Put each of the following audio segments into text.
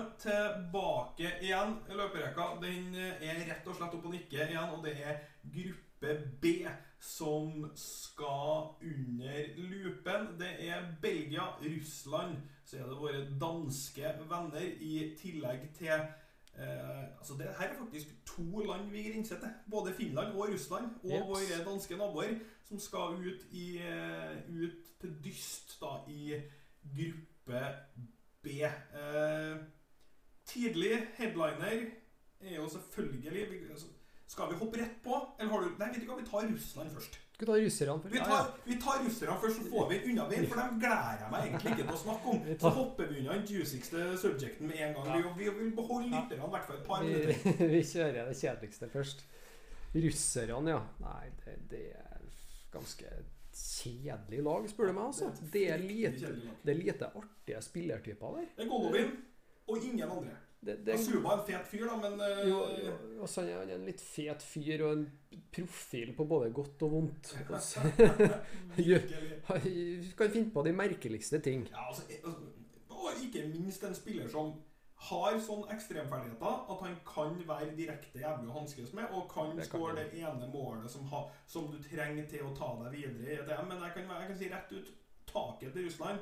Russland tilbake igjen i løperekka. Den er rett og slett opp og nikke igjen, og det er gruppe B som skal under lupen. Det er Belgia, Russland, så er det våre danske venner, i tillegg til eh, altså det Her er faktisk to land vi grenser til. Både Finland og Russland. Og Jeps. våre danske naboer, som skal ut, i, eh, ut til dyst da i gruppe B. Eh, tidlig headliner er jo selvfølgelig vi, altså, Skal vi hoppe rett på? Eller har du Nei, vet du hva, vi tar Russland først. Skal vi ta russerne først? Vi tar, vi tar russerne først, så får vi unna veien, for dem gleder jeg meg egentlig ikke til å snakke om. Så hopper vi unna den juicigste subjecten med en gang. Ja. Vi, vi vil beholde lytterne i hvert fall et par minutter. Vi, kjører det kjedeligste først. Russerne, ja. Nei, det, det er ganske kjedelig lag, spør du meg. altså. Det er lite, det er lite artige spillertyper der. Det er Golovin og ingen andre. Det, det, Asuba er en fet fyr, da, men uh... jo, jo, også han er- en litt fet fyr og en profil på både godt og vondt. Altså. Han kan finne på de merkeligste ting. Ja, altså, eh, altså, og ikke minst en spiller som har sånn ekstremferdigheter at han kan være direkte jævlig å hanskes med, og kan skåre det ene målet som, ha, som du trenger til å ta deg videre i ETM. Men jeg kan, jeg kan si rett ut taket til Russland,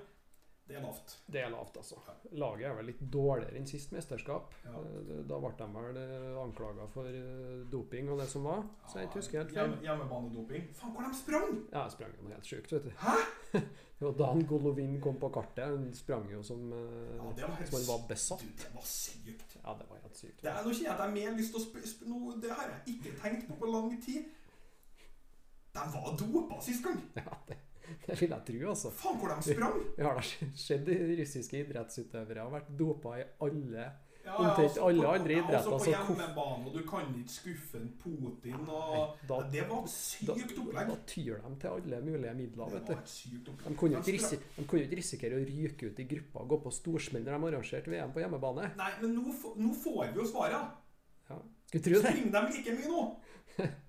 det er lavt. Det er lavt, altså. Laget er vel litt dårligere enn sist mesterskap. Ja. Eh, Da ble de vel anklaga for eh, doping og det som var. Så jeg husker helt feil. Hjemme, hjemmebanedoping. Faen, hvor de sprang! Ja, jeg sprang jo helt sjukt, vet du. Hæ? Det var da han Golovin kom på kartet. Han sprang jo som, eh, Ja, det var helt som han var Du, besatt. det var sykt. Ja, det var helt sykt. Det er, nå kjenner jeg at jeg har mer lyst til å spørre sp nå, Det har jeg ikke tenkt på på lang tid. De var dopa sist gang! Ja, det, det vil jeg tro, altså. Faen, hvor de sprang! Vi har da sett russiske idrettsutøvere har vært dopa i alle Ja, Omtrent også alle andre ja, idretter, Også på hvorf- hjemmebane, og du kan ikke skuffe en Putin og Nei, da- Ja, Det var et sykt opplegg. da tyr de til alle mulige midler, Det vet du. De kunne ikke, sprang- risi de kunne jo ikke risikere å ryke ut i gruppa og gå på storsmell når de arrangerte VM på hjemmebane. Nei, men nå, nå får vi jo svaret. Ja. Skulle tro det. Springer de like mye nå?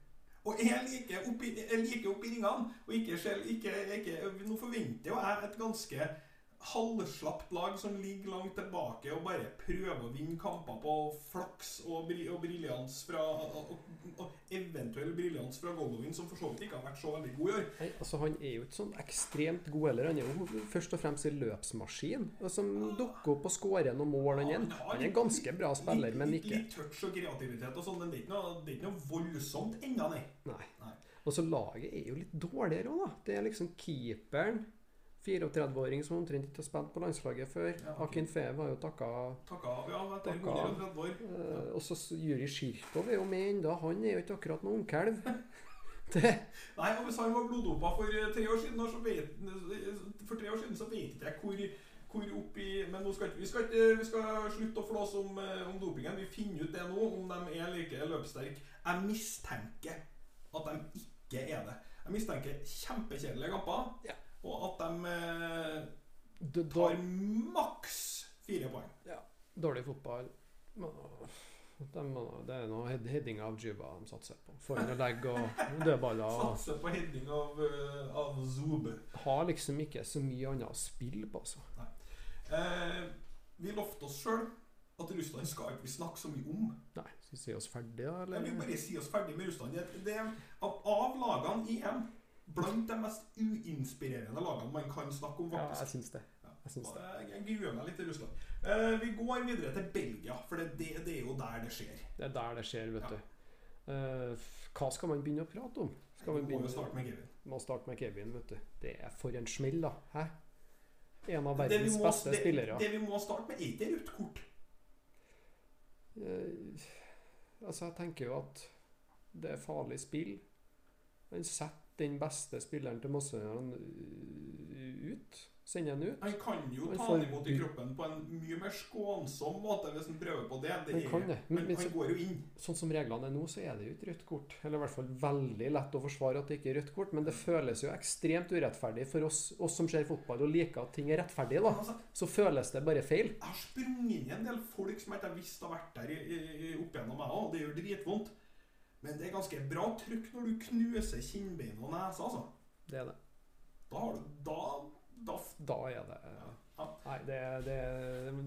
Og er like oppi, er like oppi ringene. Og ikke, selv- ikke, ikke Nå forventer jo jeg et ganske halvslapt lag som ligger langt tilbake og bare prøver å vinne kamper på flaks og, bri- og briljans fra og, og, eventuell briljans fra Golovin, som for så vidt ikke har vært så veldig god i år. Nei, altså Han er jo ikke sånn ekstremt god heller. Han er jo først og fremst en løpsmaskin som dukker opp og skårer noen mål. Han en- han er en ganske bra spiller, litt, men ikke litt touch og kreativitet og sånn, men det er ikke noe, er ikke noe voldsomt ennå, nei. Nei. Nei. Og så laget er jo litt dårligere òg, da. Det er liksom keeperen. 34-åring som omtrent ikke har spilt på landslaget før. Ja. Akin Fev har jo takka Takka av, ja, etter av. 130 år. eh, Og så Juri Sjirkov er jo med ennå. Han er jo ikke akkurat noen ungkalv. Nei, og hvis han var bloddopa for eh, tre år siden, så vet, for tre år siden så vet jeg hvor, hvor oppi Men nå skal, vi, skal, vi skal slutte å flåse om, eh, om dopingen. Vi finner ut det nå, om de er like løpssterke. Jeg mistenker at de ikke er det. Jeg mistenker kjempekjedelige kamper, Ja. Og at de eh, tar maks fire poeng. Dårlig fotball. De, det er noe head- heading av Juba de satser på. Få og dødballer. Satser på heading av, eh, av Zob. Har liksom ikke så mye annet å spille på, altså. Eh, vi lovte oss sjøl at Russland skal ikke vi snakke så mye om. Nei, skal vi si oss ferdig, da? Eller? Ja, vi bare si oss ferdig med Russland. Det, det av, av lagene i EM blant de mest uinspirerende lagene man kan snakke om, Ja, jeg faktisk. syns det. Jeg syns det. Jeg, jeg gruer meg litt til Russland. Eh, vi går videre til Belgia, for det, det, det er jo der det skjer. Det er der det skjer, vet Ja. du. Eh, hva skal man begynne å prate om? Skal Vi begynne, må jo starte med Kevin. må starte med Kevin, vet du. Det er for en smell, da. Hæ? En av verdens må, beste det, spillere. det vi må starte med, er ikke rødt kort. Eh, altså, jeg tenker jo at det er farlig spill. Han setter den beste spilleren til Mosseøyene ut. Sende han ut. Han kan jo Han ta får han imot i kroppen på en mye mer skånsom måte hvis han prøver på det. det Han kan det. Men, men han går jo inn. sånn som reglene er nå, så er det jo ikke rødt kort. Eller i hvert fall veldig lett å forsvare at det ikke er rødt kort. Men det føles jo ekstremt urettferdig for oss, oss som ser fotball og liker at ting er rettferdig. da. Altså, Så føles det bare feil. Jeg har sprunget inn i en del folk som jeg ikke visst har vært der i, i, opp gjennom meg òg. Det gjør dritvondt. Men det er ganske bra trykk når du knuser kinnbein og nese, altså. Det er det. Da har du Da, da Da er det ja. Nei, det, det,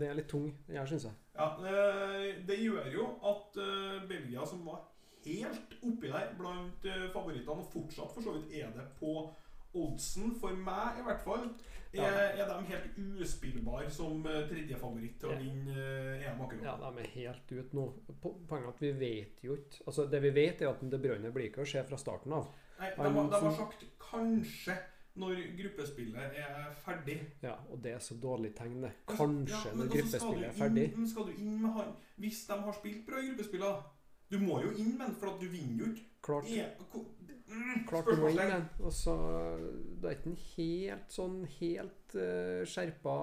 det er litt tung, den her, syns jeg. Ja, det, Det gjør jo at uh, Belgia, som var helt oppi der blant uh, favorittene, og fortsatt for så vidt er det på oddsen, for meg i hvert fall, er, er de helt uspillbare som eh, tredjefavoritt til å vinne eh, EM akkurat Ja, de er helt ute nå. Poenget at vi vet jo ikke Altså, Det vi vet, er at De Bruyne blir ikke å se fra starten av. Nei, de, de har sagt kanskje når gruppespillet er ferdig. Ja, Og det er så dårlig tegn. Altså, Kanskje ja, når altså gruppespillet er ferdig. Men skal du inn med han Hvis de har spilt bra i gruppespillet Du må jo inn med den, for du vinner jo ikke. Klart, Er- mm, klart du må inn med den. Og så Det er ikke en helt sånn helt uh, skjerpa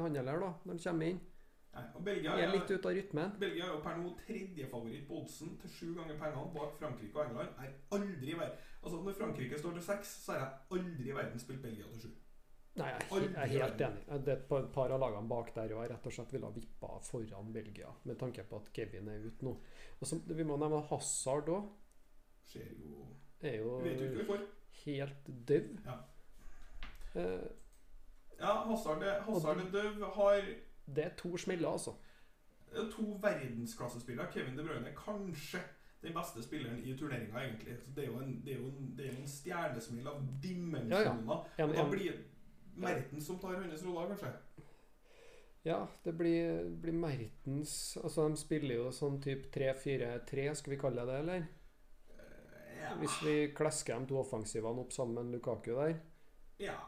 handler da, når du kommer inn. Nei, og Belgia Er litt ute av rytmen. Belgia er jo per nå tredjefavoritt på oddsen til sju ganger pengene bak Frankrike og England. Er aldri i Altså Når Frankrike står til seks, så har jeg aldri i verden spilt Belgia til sju. Nei, jeg er, jeg er helt enig. Det er et par, av lagene bak der og jeg rett og slett ville ha vippa foran Belgia, med tanke på at Kevin er ute nå. Og så, Vi må nevne Hazard òg. Ser jo Er jo vet jo ikke hva helt døv. Ja. Eh, Ja, Hazard, er- er døv. Har det er to smeller, altså. to verdensklassespillere. Kevin De Bruyne er kanskje den beste spilleren i turneringa, egentlig. Så det er jo en, det er jo en, det er jo en stjernesmell av dimensjoner. En, Og da en, blir Mertens som tar hans rolle, kanskje. ja, det blir, blir Mertens Altså, de spiller jo sånn type 3-4-3, skal vi kalle det, eller? Eh, Ja. Hvis vi klesker de to offensivene opp sammen med Lukaku der. Ja,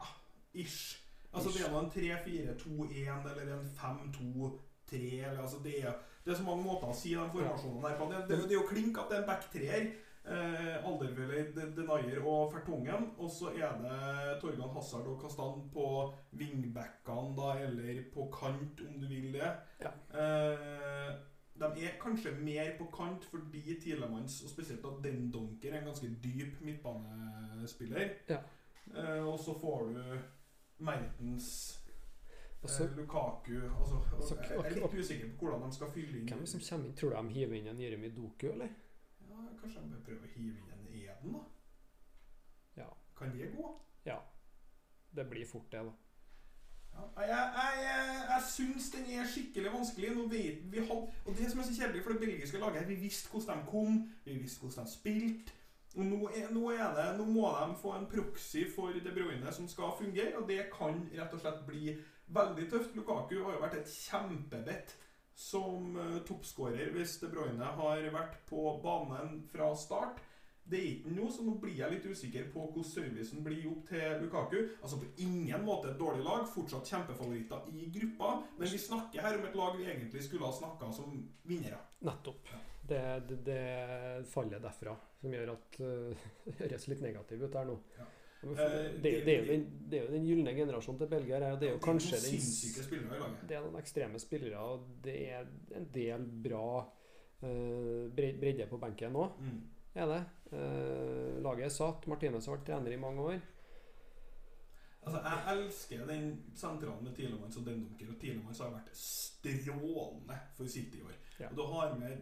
ish. Altså Ish. Det er nå en 3-4-2-1 eller en 5-2-3 eller altså det er, det er så mange måter å si de formasjonene der på. Det, det, det er jo klink at det er en back-treer. Eh, Alderweireld, De- Denayer og Fertungen. Og så er det Torgan Hazard og Kastan på wingbackene, da, eller på kant, om du vil det. Ja. Eh, de er kanskje mer på kant fordi Tilemanns, og spesielt at Den Donker, er en ganske dyp midtbanespiller. Ja. Eh, og så får du Mertens Og eh, Lukaku altså, så- Jeg er litt usikker på hvordan de skal fylle inn Hvem som kommer inn? Tror du de hiver inn en Jeremy Doku, eller? Kanskje de bør prøve å hive inn en Eden, da? Ja. Kan det gå? Ja. Det blir fort det, da. Ja, jeg jeg, jeg, jeg syns den er skikkelig vanskelig. Vet vi had, Og det som er så kjedelig for det belgiske laget her, Vi visste hvordan de kom, vi visste hvordan de spilte. Og nå, er, nå, er det, nå må de få en proxy for De Bruyne som skal fungere, og det kan rett og slett bli veldig tøft. Lukaku har jo vært et kjempebett som uh, toppskårer hvis De Bruyne har vært på banen fra start. Det er ikke noe, så nå blir jeg litt usikker på hvordan servicen blir opp til Lukaku. Altså På ingen måte et dårlig lag, fortsatt kjempefavoritter i gruppa. Men vi snakker her om et lag vi egentlig skulle ha snakka som vinnere. Nettopp. Det, det, det fallet derfra som gjør at uh, det høres litt negativt ut her nå. Ja. Eh, Det, er jo den, den gylne generasjonen til Belgia. og Det er jo kanskje den sinnssyke spillere i laget. Det er noen ekstreme spillere, og det er en del bra uh, bredde på benken nå. Mm. Er det. Uh, laget er satt. Martinez har vært trener i mange år. Altså, Jeg elsker den sentralen med Tilemanns og Dendunker. Og Tilemanns har vært strålende for City i år. Ja. Og Du har med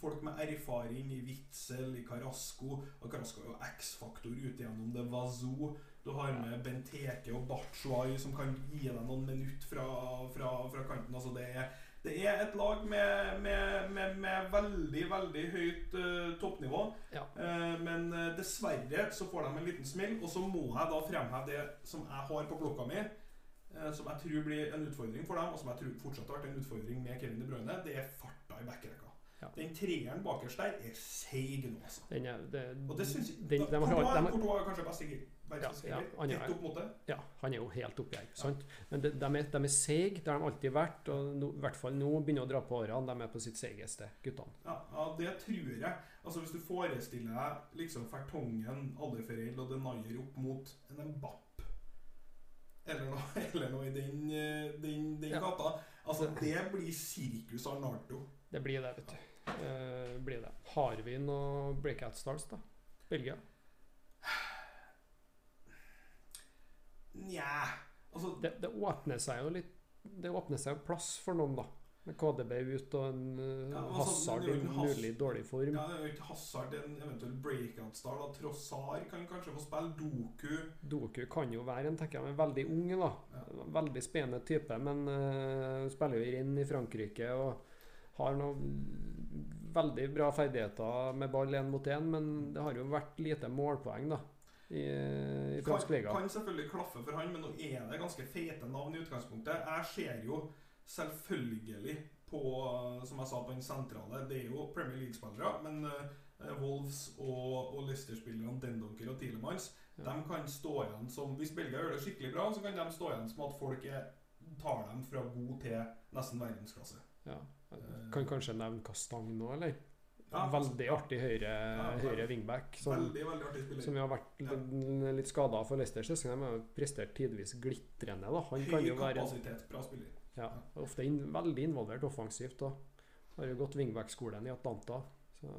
folk med erfaring i Witzel, i Carasco. Og Carasco er jo X-faktor ut igjennom det Vazou. Du har med Benteke og Bachuay som kan gi deg noen minutter fra, fra, fra kanten. Altså det er, det er et lag med, med, med, med veldig, veldig høyt uh, toppnivå. Ja. Uh, men eh, dessverre så får de en liten smell. Og så må jeg da fremheve det som jeg har på blokka mi. Eh, Som jeg tror blir en utfordring for dem, og som jeg tror fortsatt har vært en utfordring med Kevin De Bruyne. Det er farta i backrekka. Ja. Den treeren bakerst der er seig nå, altså. Den er, det, Og det syns jeg den, de har, Courtois er kanskje best i Ja, verdensmester. ja, Rett opp mot det. ja, han er jo helt oppi her. Sant? Men de, de er, de seige. Det har de alltid vært. Og no, i hvert fall nå begynner å dra på årene. De er på sitt seigeste, guttene. Ja, ja, det tror jeg. Altså Hvis du forestiller deg liksom Fertongen, Alderferil og Denayer opp mot en Mbapp eller noe, eller noe i den, eh, den, den Ja. gata Altså Det blir sirkus Arnardo. Det blir det, vet du. Eh, blir det. Har vi noe breakout stars, da? Belgia? Nja Altså Det, det åpner seg jo litt Det åpner seg jo plass for noen, da. Med KDB ut og en uh, Ja, altså, Hazard i mulig dårlig form. Ja, det er jo ikke Hazard en eventuell breakout-star. Trossar kan kanskje få spille. Doku Doku kan jo være en tenker jeg, men veldig ung. da. Ja. Veldig spennende type, men uh, spiller jo i Rennes i Frankrike og har noen veldig bra ferdigheter med ball én mot én, men det har jo vært lite målpoeng da, i, i fransk kan, liga. kan selvfølgelig klaffe for han, men nå er det ganske feite navn i utgangspunktet. Jeg ser jo selvfølgelig på, som jeg sa, på den sentrale Det er jo Premier League-spillere, men uh, Wolves og, og Leicester-spillerne Dendonker og Tilemans Ja. de kan stå igjen som Hvis Belgia gjør det skikkelig bra, så kan de stå igjen som at folk er, tar dem fra god til nesten verdensklasse. Ja. Kan kanskje nevne Kastang nå, eller? Ja, veldig artig høyre, Ja, høyre wingback. Som, Veldig, veldig artig spiller. som jo har vært Ja. litt skada for Leicester. De har jo prestert tidvis glitrende. da. Han kan Høy jo være kapasitet, bra spiller. Ja, ofte inn, veldig involvert offensivt. og Har jo gått wingback-skolen i Atlanta. Så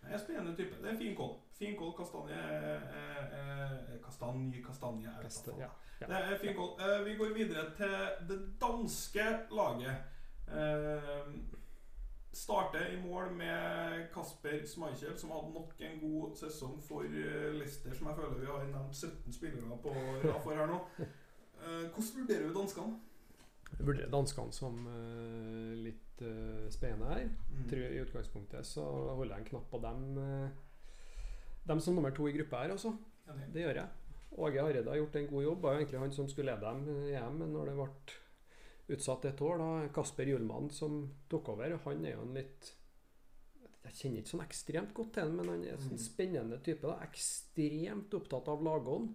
Det er en spennende type. Det er fin kål. Fin kål, kastanje eh, eh, Kastanje, kastanje er beste, ja. ja. Det er fin kål. Eh, vi går videre til det danske laget. Eh, starter i mål med Kasper Schmeichel, som hadde nok en god sesong for eh, Leicester, som jeg føler vi har nevnt 17 spillere på for her nå. Eh, hvordan vurderer du danskene? Vurderer danskene som uh, litt uh, spennende her. Mm. Tror I utgangspunktet så holder jeg en knapp på dem, uh, dem som nummer to i gruppa her, altså. Enig. Det gjør jeg. Åge Hareide har gjort en god jobb. Det Var jo egentlig han som skulle lede dem hjem når det ble utsatt et år, da Kasper Hjulmann som tok over, han er jo en litt Jeg kjenner ikke sånn ekstremt godt til han, men han er en sånn Mm. spennende type. da, Ekstremt opptatt av lagånd.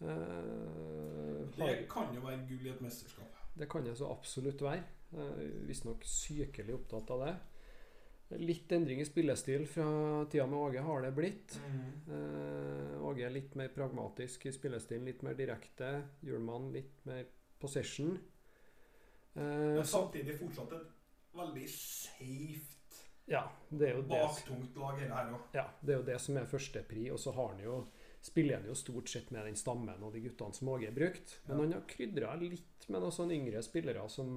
Uh, Det kan jo være gull i et mesterskap. Det kan jeg så absolutt være. Visstnok sykelig opptatt av det. Litt endring i spillestil fra tida med Åge har det blitt. Eh, Åge er litt mer pragmatisk i spillestilen, litt mer direkte. Hjulmann litt mer possession. Eh, Men samtidig fortsatt et veldig safe, ja, det jo det, baktungt lag her òg. ja, det er jo det som er førstepri. Og så har han jo spiller han jo stort sett med den stammen og de guttene som Åge har brukt. Men han har krydra litt med noen sånne yngre spillere som,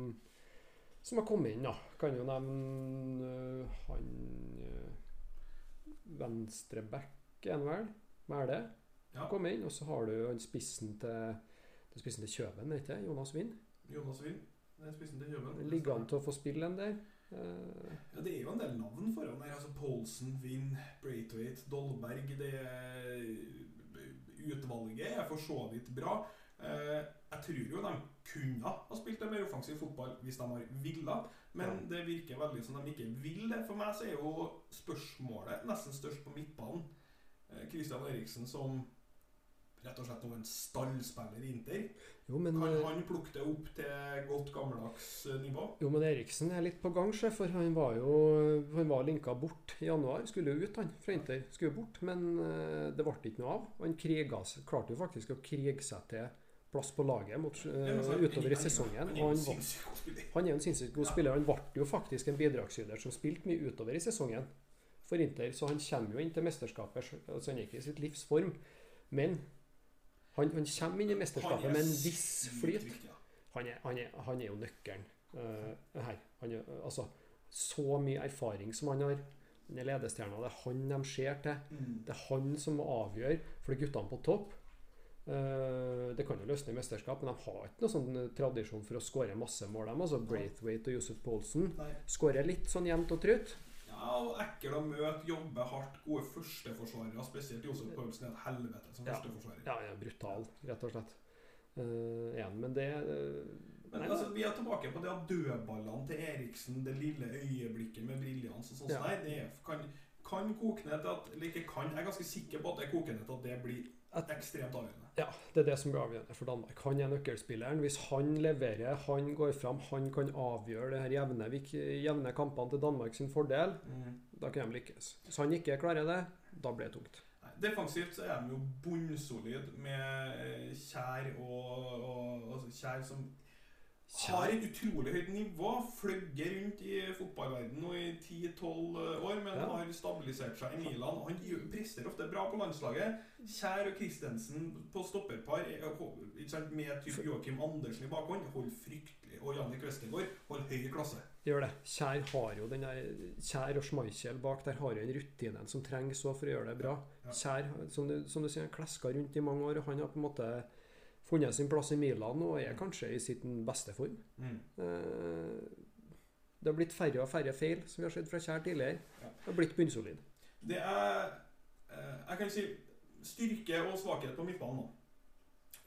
som har kommet inn. da. Kan jo nevne øh, han øh, Venstreback, er han vel? Er? Ja. Kom inn, og så har du han spissen til til spissen til Kjøben, ikke Jonas Wind. Jonas Wind. Er spissen til Kjøben. Ligger han til å få spille en der. Eh, Ja, det er jo en del navn foran her. altså Polsen, Wind, Braithwaite, Dolberg. Det er Utvalget er for så vidt bra. Eh, jeg tror jo de kunne ha spilt en mer offensiv fotball hvis de har villa, men det virker veldig som de ikke vil det. For meg så er jo spørsmålet nesten størst på midtbanen. Kristian Christian Eriksen som rett og slett noen en stallspiller i Inter. jo, men Kan eh, han plukke det opp til godt gammeldags eh, nivå? Jo, men Eriksen er litt på gang, for han var jo han var linka bort i januar. Skulle jo ut, han, fra Inter. Skulle jo bort, men eh, det ble ikke noe av. Han kriga, klarte jo faktisk å krige seg til plass på laget mot, uh, utover i sesongen. Han Og han, var- han er en sinnssykt god spiller. Han ble jo faktisk en bidragsyter som spilte mye utover i sesongen for Inter, så han kommer jo inn til mesterskapet. Altså, han er ikke i sitt livs form, men han, han kommer inn i mesterskapet er med en viss flyt. Han er, han er, han er jo nøkkelen uh, her. Han er, altså, så mye erfaring som han har. Han er ledestjerna. Det er han de ser til. Mm. Det er han som avgjør for guttene på topp. Uh, det kan jo løsne i mesterskap, men de har ikke noen sånn eh, tradisjon for å skåre masse mål. De, altså Braithwaite og Josef Poulsen skårer litt sånn jevnt og trutt. Ja, og ekkel å møte, jobbe hardt, gode førsteforsvarere. Spesielt Josef Paulsen er et helvete som Ja. førsteforsvarer. Ja, ja, brutal, rett og slett. Uh, en, men det uh, Men altså, vi er tilbake på det at dødballene til Eriksen, det lille øyeblikket med briljans og sånn, Ja. nei, det kan, kan koke ned til at Eller ikke kan, jeg er ganske sikker på at det koker ned til at det blir ekstremt avgjørende. Ja, det er det som blir avgjørende for Danmark. Han er nøkkelspilleren. Hvis han leverer, han går fram, han kan avgjøre det her jevne, jevne kampene til Danmark sin fordel, da kan de lykkes. Hvis han ikke klarer det, da blir det tungt. Defensivt så er de jo bunnsolid med eh, Kjær og, og altså Kjær som har et utrolig høyt nivå. Fløgger rundt i fotballverdenen nå i 10-12 år, men Ja. har stabilisert seg i Milan. Han presterer ofte bra på landslaget. Kjær og Christensen på stopperpar er- sant, med typ Joakim Andersen i bakhånd holder fryktelig Og Jannik Westergaard holder høy klasse. Gjør det. Kjær har jo den Kjær og Schmeichel bak der har jo den rutinen som trengs for å gjøre det bra. Kjær, som du, som du sier, kleska rundt i mange år, og han har på en måte funnet sin plass i Milan og er kanskje i sin beste form. Mm. Eh, Det har blitt færre og færre feil, som vi har sett fra Kjær tidligere. Ja. Det har blitt bunnsolid. Det er eh, Jeg kan si styrke og svakhet på midtbanen nå.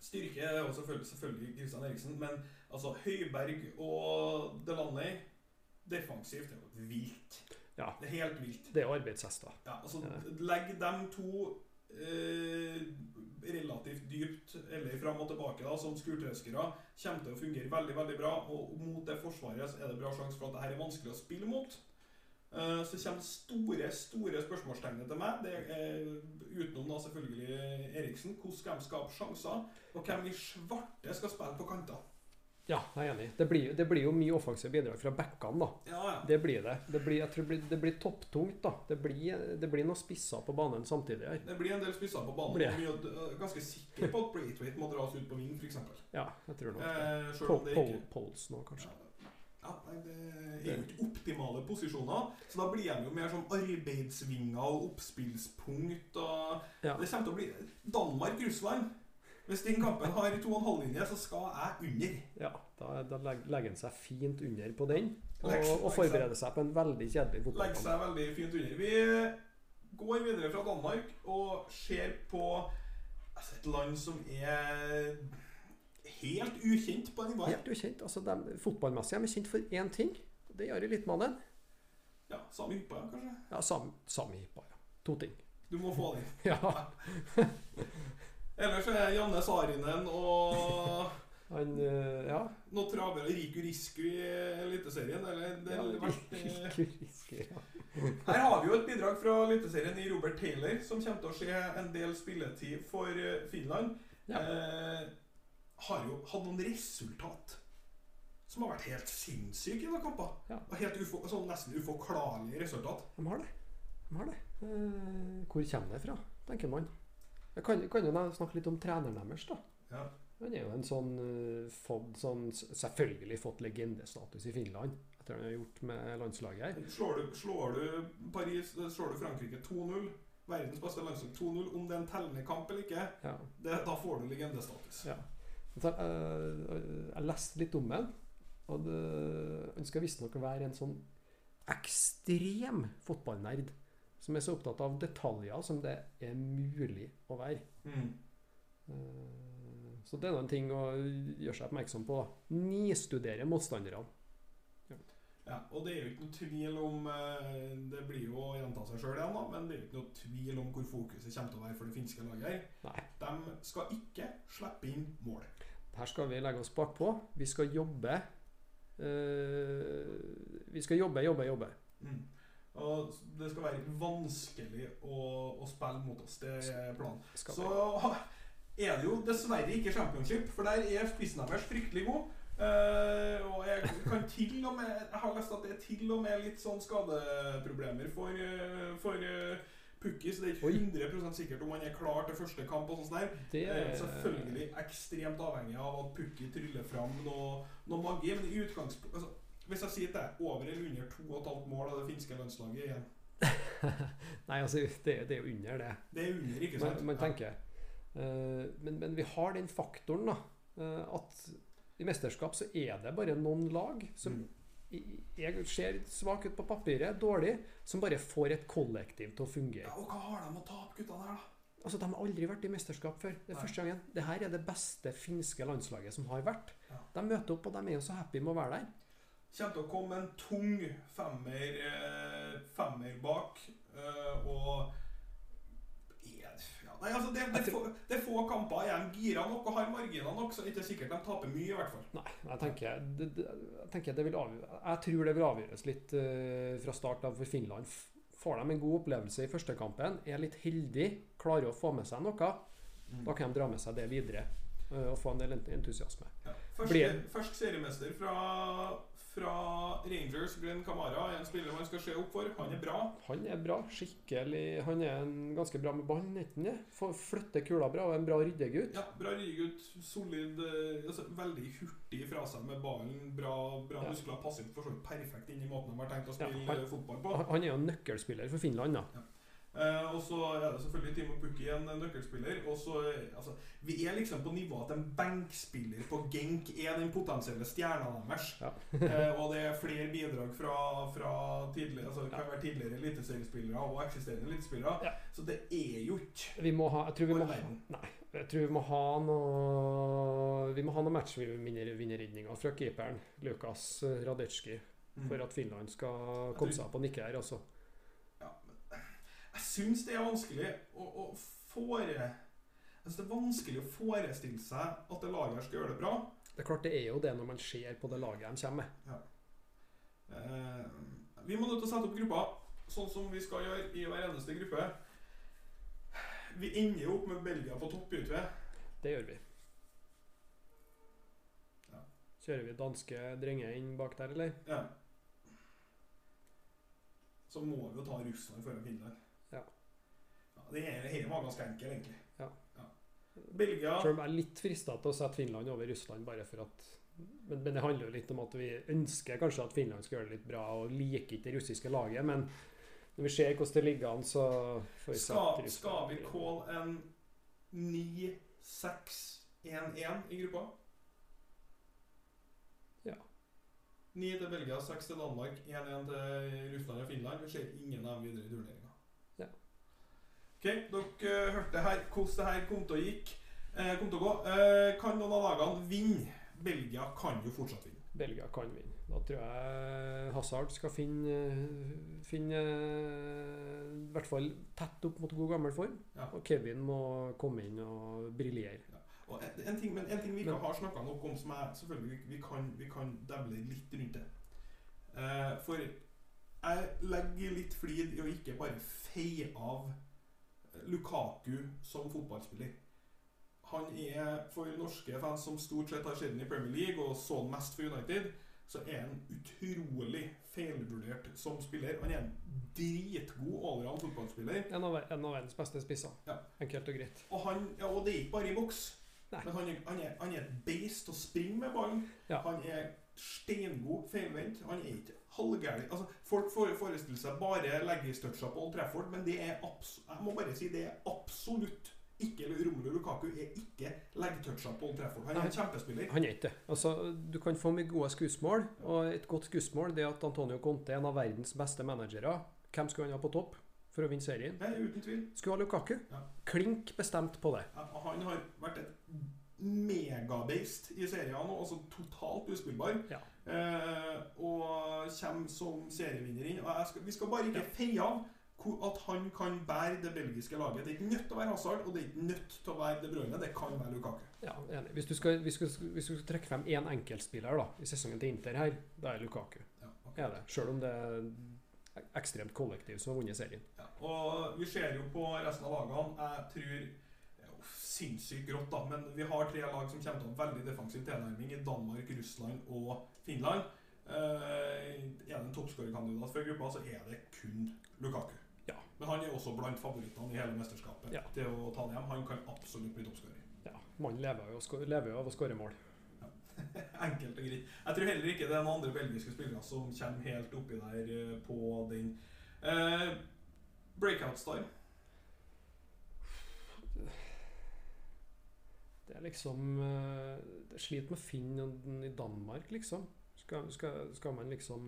Styrke er jo selvfølgelig, selvfølgelig Kristian Eriksen, men altså Høiberg og Delaney defensivt er jo vilt. Ja. Det er helt vilt. Det er arbeidshester. Ja, altså. Legg dem to eh, relativt dypt eller fram og tilbake da, som skurtrøskere, kommer til å fungere veldig veldig bra. Og mot det forsvaret så er det bra sjanse for at det her er vanskelig å spille mot. Eh, så kommer store store spørsmålstegnet til meg. Det er Utenom da selvfølgelig Eriksen. Hvordan skal de skape sjanser? Og hvem i svarte skal spille på kanter? Ja, jeg er enig. Det blir, det blir jo mye offensive bidrag fra backene, da. Ja, ja. Det blir det. Det blir, jeg tror det blir, det blir topptungt, da. Det blir, det blir noen spisser på banen samtidig her. Det blir en del spisser på banen. Jeg er ganske sikker på at Braithwaite må dras ut på ving, f.eks. Ja, jeg tror nok. Eh, selv det ikke Poles nå, kanskje. Ja, nei, Det er jo ikke optimale posisjoner, så da blir de jo mer som arbeidsvinger og oppspillspunkt. og Ja. Det kommer til å bli Danmark-Russland. Hvis den kampen har to og en halv linje, så skal jeg under. Ja, da, da legger han seg fint under på den, og, Legger- og forbereder seg på en veldig kjedelig Legger fotballkamp. seg veldig fint under. Vi går videre fra Danmark og ser på altså, et land som er helt ukjent på nivå. Helt ukjent. altså de, Fotballmessig er de kjent for én ting. Det gjør Littmannen. Ja, Samme Hippa, kanskje? Ja, Sam, Sami Hippa, ja. To ting. Du må få den. Ja, Ellers er Janne Sarinen og han eh, Ja. noen travere Riku Risku i Eliteserien. Eller det ja vært, eh, ja. Her har vi jo et bidrag fra Eliteserien i Robert Taylor, som kommer til å se en del spilletid for eh, Finland. Ja. Eh, har jo hatt noen resultat som har vært helt sinnssyke i noen kamper. Ja. Helt ufo, sånn nesten uforklarlige resultat. De har det. De har det. Eh, hvor kommer det fra, tenker man. Jeg kan, kan jo snakke litt om treneren deres, da. Ja. Han er jo en sånn, eh, fått, sånn Selvfølgelig fått legendestatus i Finland etter han har gjort med landslaget her. Slår du, slår du Paris, slår du Frankrike 2-0, verdens beste landslag 2-0, om det er en tellende kamp eller ikke, Ja. det, da får du legendestatus. Ja. Så, eh, jeg leste litt om ham, og det, han skal visstnok være en sånn ekstrem fotballnerd. Som er så opptatt av detaljer som det er mulig å være. Mm. Eh, Så det er en ting å gjøre seg oppmerksom på. Nistudere motstanderne. Ja, og det er jo ikke noe tvil om eh, Det blir jo å gjenta seg sjøl igjen, da, men det er jo ikke noe tvil om hvor fokuset kommer til å være for det finske laget. her. Nei. De skal ikke slippe inn mål. Her skal vi legge oss bakpå. Vi skal jobbe eh, Vi skal jobbe, jobbe, jobbe. Mm. Og det skal være vanskelig å, å spille mot oss. Det er planen. Så er det jo dessverre ikke championship, for der er spissen deres fryktelig god. Eh, og jeg kan til og med Jeg har lest at det er til og med litt sånn skadeproblemer for, eh, for uh, Pukki, så det er ikke 100 sikkert om han er klar til første kamp. og sånt der. Det er er selvfølgelig ekstremt avhengig av at Pukki tryller fram noe, noe magi. Men i utgangspunktet altså, Hvis jeg sier til deg over eller under 2,5 mål av det finske landslaget igjen Nei, altså, det, det er jo under det. Det er under, ikke sant? Man, man tenker. Uh, men, men vi har den faktoren da, Uh, at i mesterskap så er det bare noen lag som Mm. jeg ser svak ut på papiret, dårlig, som bare får et kollektiv til å fungere. Ja, og hva har de å tape, guttene her, da? Altså, De har aldri vært i mesterskap før. Det er Nei. første gangen. Det her er det beste finske landslaget som har vært. Ja. De møter opp, og de er jo så happy med å være der. Kommer til å komme en tung femmer, eh, femmer bak. Eh, og ja, Nei, altså, det, det, er få, det er få kamper. igjen. gira nok og har marginer nok, så er ikke sikkert de taper mye, i hvert fall. Nei, jeg tenker det, det, jeg, tenker det avgjøre, jeg tror det vil avgjøres litt uh, fra start av for Finland. Får de en god opplevelse i første kampen, er litt heldig, klarer å få med seg noe, Mm. da kan de dra med seg det videre uh, og få en del entusiasme. Ja. Først, Blir- først seriemester fra, fra Rangers, Glenn Camara, er en spiller man skal se opp for. Han er bra. Han er bra. Skikkelig Han er en ganske bra med ballen, er? Flytter kula bra og er en bra ryddegutt. Ja, Bra ryddegutt. solid eh, altså, Veldig hurtig fra seg med ballen. Bra, bra Ja. muskler. Passer for så vidt perfekt inn i måten de har tenkt å Ja, spille han- eh, fotball på. Han er jo en nøkkelspiller for Finland, da. Eh, og så er det selvfølgelig Timo Pukki, en nøkkelspiller. Og så, eh, altså, vi er liksom på nivå at en benkspiller på Genk er den potensielle stjerna deres. Ja. uh, og det er flere bidrag fra, fra tidligere altså, Det kan være tidligere eliteseriespillere og eksisterende elitespillere. Ja. Så det er jo ikke Vi må ha Jeg tror vi må. Nei. Jeg tror vi må ha noe Vi må ha noen matchvinnerredninger fra keeperen, Lukas Radetsjki, Mm. for at Finland skal komme seg opp og nikke her, altså. Ja, jeg syns det er vanskelig å, å fore... Altså det er vanskelig å forestille seg at det laget skal gjøre det bra. Det er klart det er jo det når man ser på det laget de kommer med. Eh, vi må nødt til å sette opp grupper, sånn som vi skal gjøre i hver eneste gruppe. Vi ender jo opp med Belgia på topp, vi ikke? Det gjør vi. Ja. Kjører vi danske drenger inn bak der, eller? Ja. Så må vi jo ta Russland foran Finland. Ja. ja det her var ganske enkel, egentlig. Ja. Belgia Selv om jeg er litt frista til å sette Finland over Russland, bare for at men, men det handler jo litt om at vi ønsker kanskje at Finland skal gjøre det litt bra, og liker ikke det russiske laget. Men når vi ser hvordan det ligger an, så får vi skal, sette skal vi call calle en 9-6-1-1 i gruppa? Ja. 9 til Belgia, 6 til Danmark, 1-1 til Russland og Finland. Vi ser ingen av dem videre i turneringa. Ja. Ok, dere eh, hørte her hvordan det her kom til å gikk. Eh, kom til å gå. Eh, kan noen av lagene vinne? Belgia kan jo fortsatt vinne. Belgia kan vinne. Da tror jeg Hazard skal finne, finne eh, I hvert fall tett opp mot god gammel form. Ja. Og Kevin må komme inn og briljere. Og en, en ting, men en ting vi ikke Men- har snakka nok om, som er selvfølgelig vi kan, vi kan devle litt rundt det. Eh, for jeg legger litt flid i å ikke bare feie av Lukaku som fotballspiller. Han er for norske fans som stort sett har sett ham i Premier League og så han mest for United, så er han utrolig feilvurdert som spiller. Han er en dritgod allround fotballspiller. En av, en av verdens beste spisser. Ja. Enkelt og greit. Og, han, ja, og det er ikke bare i boks. Men han er, han, er, han er et beist å springe med ballen. Ja. Han er steingod feilvendt. Han er ikke halvgæren. Altså, folk får forestille seg bare leggingstoucher på Old Trafford, men det er jeg må bare si det er absolutt ikke Romelu Lukaku er ikke leggtoucher på Old Trafford. Han er en kjempespiller. Han er ikke det. Altså, du kan få mye gode skussmål, og et godt skussmål det er at Antonio Conte er en av verdens beste managere. Hvem skulle han ha på topp for å vinne serien? Nei, uten tvil. Skulle ha Lukaku. Ja. Klink bestemt på det. Ja, Han har vært et megabeist i serien nå, altså totalt uspillbar. Ja. Eh, og kommer som serievinner inn. Skal, vi skal bare ikke Ja. feie av at han kan bære det belgiske laget. Det er ikke nødt til å være Hazard, og det er ikke nødt til å være De Bruyne. Det kan være Lukaku. Ja. Hvis du skal, hvis du skal, hvis du skal trekke frem én enkeltspiller da, i sesongen til Inter her, da er Lukaku. Ja, okay. Er det. Selv om det ekstremt kollektiv som har vunnet serien. Ja, og vi ser jo på resten av lagene. Jeg tror Sinnssykt grått, da. Men vi har tre lag som kommer til å ha veldig defensiv tilnærming i Danmark, Russland og Finland. Eh, er det en toppskårerkandidat for gruppa, så er det kun Lukaku. Ja. Men han er også blant favorittene i hele mesterskapet Ja. til å ta det hjem. Han kan absolutt bli toppskårer. Ja, Mannen lever jo, lever jo av å skåre mål. Enkelt og greit. Jeg tror heller ikke det er noen andre belgiske spillere som kommer helt oppi der eh, på den. Eh, breakout star. Det er liksom Det Jeg sliter med å finne den i Danmark, liksom. Skal, skal, skal man liksom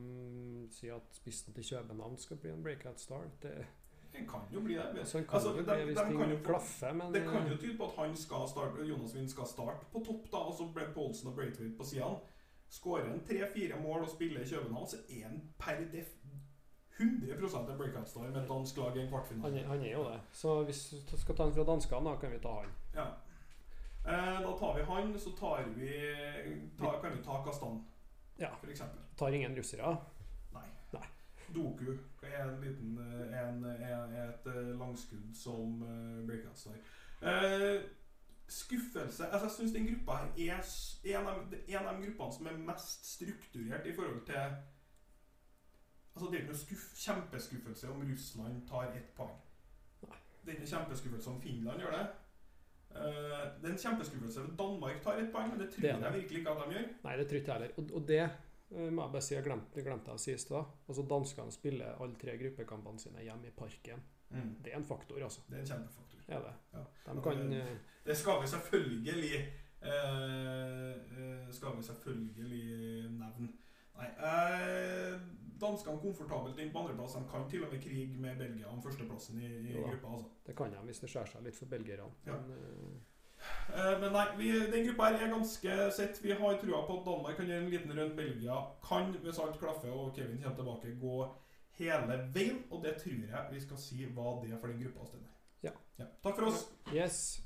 si at spissen til København skal bli en breakout star? Det, Den kan jo bli det. altså, kan Altså, jo bli hvis de ting jo klaffer, men Det kan jo eh, tyde på at han skal starte, Jonas Wind skal starte på topp, da, og så ble Paulsen og Braithwaite på sidene. Skårer han tre-fire mål og spiller i København, så er han per def 100 en breakout-star med dansk lag i en kvartfinale. Han, han er jo det. Så hvis du skal ta han fra danskene, da kan vi ta han. Ja. Eh, da tar vi han, så tar vi ta, Kan vi ta Kastan, Ja. f.eks. Tar ingen russere. Doku er en liten eh, en, er et eh, langskudd som uh, breakout-star. Eh, skuffelse altså Jeg syns den gruppa her er en av, en av de gruppene som er mest strukturert i forhold til Altså Det er ikke noe skuff, kjempeskuffelse om Russland tar ett poeng. Det er ikke kjempeskuffelse om Finland gjør det. Uh, det er en kjempeskuffelse om Danmark tar ett poeng, men det tror Det jeg virkelig ikke at de gjør. Nei, det tror ikke jeg heller. Og, og det må jeg bare si, jeg glemte, glemte jeg å si i stad. Altså, danskene spiller alle tre gruppekampene sine hjemme i parken. Det er en faktor, altså. Det er en kjempefaktor. Er det. Ja. De kan det- eh, Det skal vi selvfølgelig eh, eh, Skal vi selvfølgelig nevne. Nei eh, Danskene komfortabelt inn på andreplass. De kan til og med krige med Belgia om førsteplassen i, i Jo gruppa. altså. Det kan de hvis det skjærer seg litt for belgierne. Ja. Men, eh, Eh, men nei, vi, den gruppa her er ganske sett. Vi har trua på at Danmark kan gjøre en liten rundt Belgia. Kan, hvis alt klaffer og Kevin kommer tilbake, gå hele veien. Og det tror jeg vi skal si hva det er for den gruppa. Ja. Ja. Takk for oss. yes.